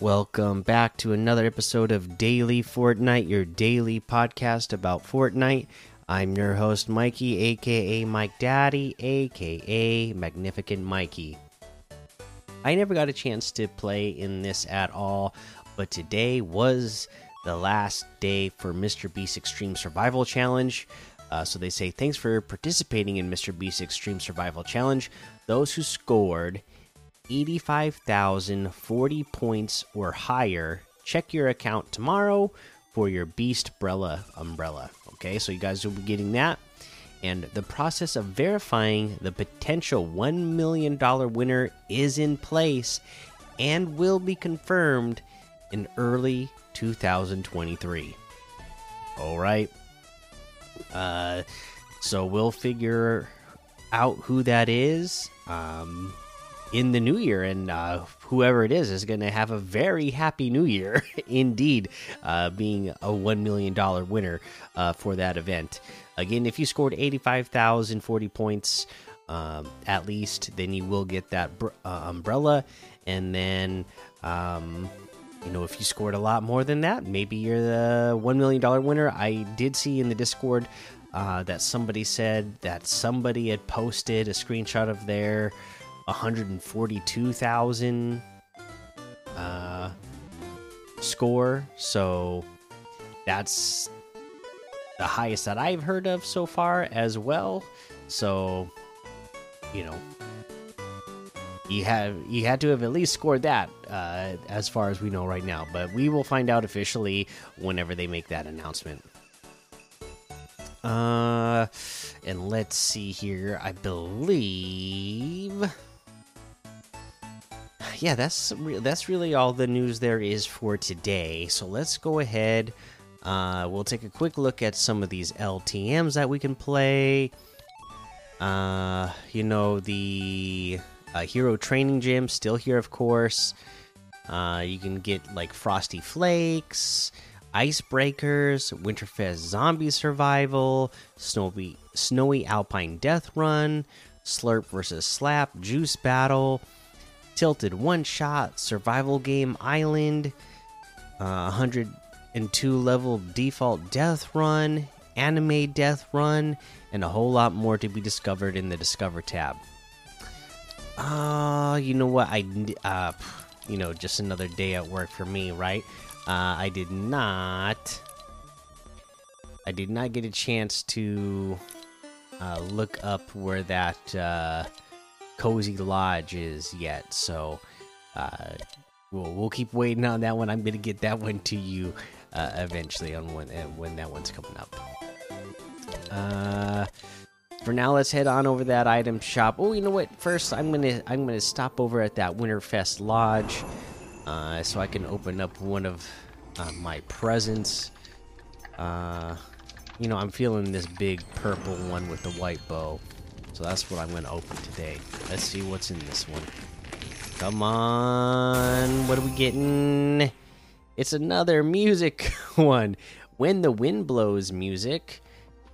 Welcome back to another episode of Daily Fortnite, your daily podcast about Fortnite. I'm your host, Mikey, aka Mike Daddy, aka Magnificent Mikey. I never got a chance to play in this at all, but today was the last day for Mr. Beast Extreme Survival Challenge. Uh, so they say thanks for participating in Mr. Beast Extreme Survival Challenge. Those who scored 85,040 points or higher, check your account tomorrow for your Beast Brella umbrella. Okay, so you guys will be getting that. And the process of verifying the potential $1 million winner is in place and will be confirmed in early 2023. All right. Uh, so we'll figure out who that is um, in the new year, and uh, whoever it is is going to have a very happy new year indeed, uh, being a one million dollar winner uh, for that event. Again, if you scored eighty five thousand forty points. Um, at least then you will get that uh, umbrella and then um, you know if you scored a lot more than that maybe you're the one million dollar winner i did see in the discord uh, that somebody said that somebody had posted a screenshot of their 142,000 uh, score. So that's the highest that I've heard of so far as well. So, you know, you have you had to have at least scored that uh, as far as we know right now. But we will find out officially whenever they make that announcement. Uh, and let's see here. I believe yeah, that's re that's really all the news there is for today. So let's go ahead. Uh, we'll take a quick look at some of these LTM's that we can play. Uh, you know the uh, hero training gym still here, of course. Uh, you can get like frosty flakes, icebreakers, Winterfest zombie survival, snowy snowy alpine death run, slurp versus slap juice battle Tilted One Shot, Survival Game Island, uh, 102 level default death run, anime death run, and a whole lot more to be discovered in the Discover tab. Ah, uh, you know what? I, uh, you know, just another day at work for me, right? Uh, I did not. I did not get a chance to uh, look up where that uh, Cozy Lodge is yet. So uh, we'll we'll keep waiting on that one. I'm gonna get that one to you uh, eventually on when uh, when that one's coming up. Uh, for now, let's head on over that item shop. Oh, you know what? First, I'm gonna I'm gonna stop over at that Winterfest Lodge, uh, so I can open up one of uh, my presents. Uh, you know, I'm feeling this big purple one with the white bow. So that's what I'm going to open today. Let's see what's in this one. Come on. What are we getting? It's another music one. When the Wind Blows music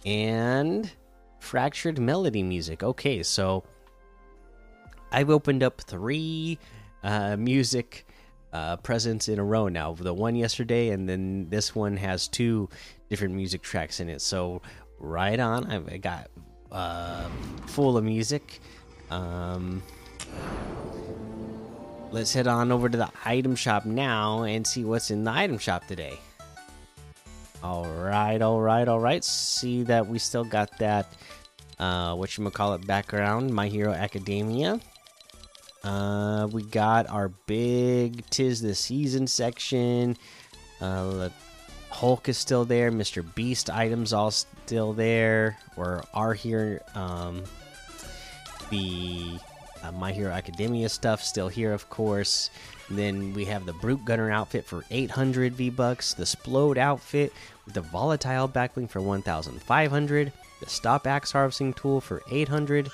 and Fractured Melody music. Okay, so I've opened up three uh, music uh, presents in a row now. The one yesterday, and then this one has two different music tracks in it. So right on. I've got uh, full of music. Um, let's head on over to the item shop now and see what's in the item shop today. All right, all right, all right. See that we still got that uh, what you call it background, My Hero Academia. Uh, we got our big tis the season section. Uh, Hulk is still there. Mr. Beast items all still there or are here. Um, the uh, My Hero Academia stuff still here, of course. Then we have the Brute Gunner outfit for 800 V bucks, the Splode outfit with the Volatile backbling for 1,500, the Stop Axe Harvesting Tool for 800,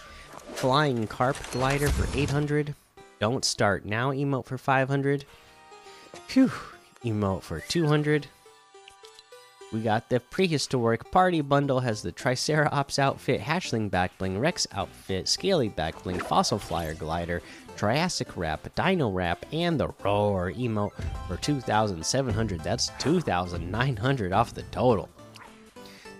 Flying Carp Glider for 800, Don't Start Now emote for 500, Phew, emote for 200 We got the prehistoric party bundle has the Triceratops outfit, Hatchling backbling, Rex outfit, Scaly backbling, Fossil flyer glider, Triassic wrap, Dino wrap, and the Roar emote for 2,700. That's 2,900 off the total.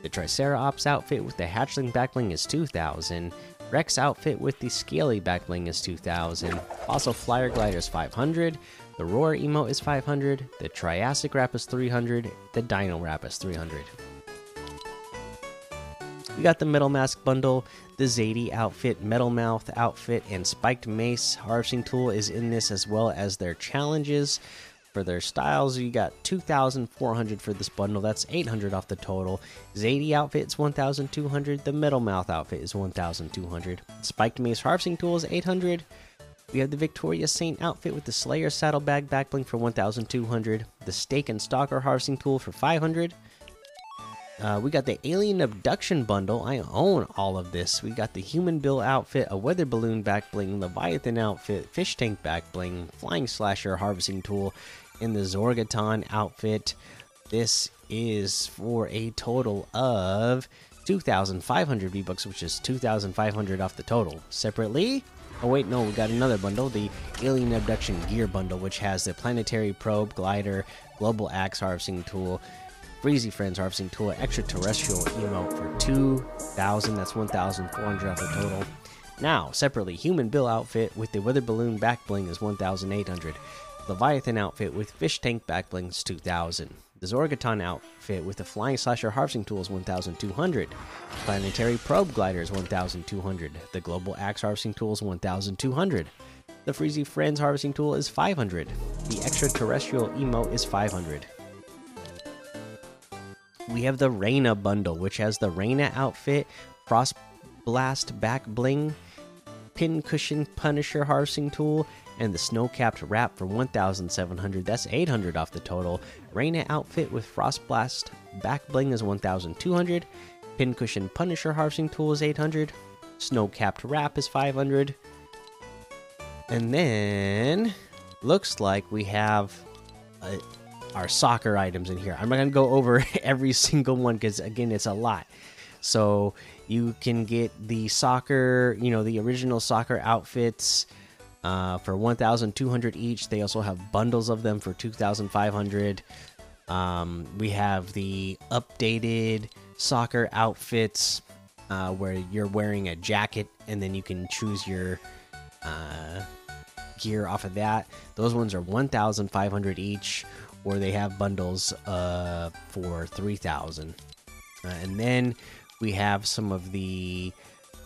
The Triceratops outfit with the Hatchling backbling is 2,000. Rex outfit with the Scaly backbling is 2,000. Fossil flyer glider is 500. The Roar emote is 500. The Triassic wrap is 300. The Dino wrap is 300. We got the Metal Mask bundle, the Zadie outfit, Metal Mouth outfit, and Spiked Mace harvesting tool is in this as well as their challenges. For their styles, you got 2,400 for this bundle. That's 800 off the total. Zadie outfit is 1,200. The Metal Mouth outfit is 1,200. Spiked Mace harvesting tool is 800. We have the Victoria Saint outfit with the Slayer saddlebag backbling for 1,200. The Stake and Stalker harvesting tool for 500. Uh, we got the Alien Abduction bundle. I own all of this. We got the Human Bill outfit, a Weather Balloon backbling, Leviathan outfit, Fish Tank backbling, Flying Slasher harvesting tool, and the Zorgaton outfit. This is for a total of 2,500 V bucks, which is 2,500 off the total. Separately, Oh wait, no, we got another bundle, the Alien Abduction Gear Bundle, which has the Planetary Probe, Glider, Global Axe Harvesting Tool, Freezy Friends Harvesting Tool, Extraterrestrial Emote for 2,000. That's 1,400 off the total. Now, separately, Human Bill Outfit with the Weather Balloon Back Bling is 1,800. Leviathan Outfit with Fish Tank Back Bling is 2,000. The Zorgaton outfit with the Flying Slasher Harvesting Tool is 1,200. Planetary Probe Glider is 1,200. The Global Axe Harvesting Tool is 1,200. The Freezy Friends Harvesting Tool is 500. The Extraterrestrial Emote is 500. We have the Reina bundle, which has the Reina outfit, Frost Blast Back Bling, Pin Cushion Punisher Harvesting Tool, and the snow capped wrap for 1700 that's 800 off the total. Reina outfit with frost blast back bling is 1200 pincushion punisher harvesting tool is 800 snow capped wrap is 500 and then looks like we have uh, our soccer items in here. I'm not gonna go over every single one because again it's a lot. So you can get the soccer you know the original soccer outfits uh, for 1,200 each. They also have bundles of them for 2,500. Um, we have the updated soccer outfits uh, where you're wearing a jacket and then you can choose your uh, gear off of that. Those ones are 1,500 each, or they have bundles uh, for 3,000. Uh, and then we have some of the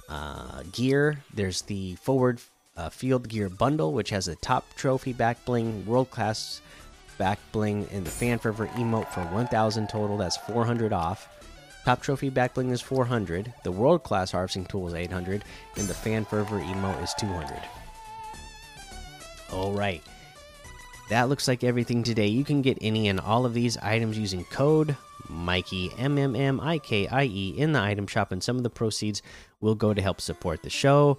uh, gear. There's the forward uh, Field Gear Bundle, which has a top trophy back bling, world class back bling, and the Fan Fervor emote for 1,000 total. That's 400 off. Top trophy back bling is 400. The world class harvesting tool is 800, and the Fan Fervor emote is 200. All right. That looks like everything today. You can get any and all of these items using code Mikey M M M I K I E in the item shop, and some of the proceeds will go to help support the show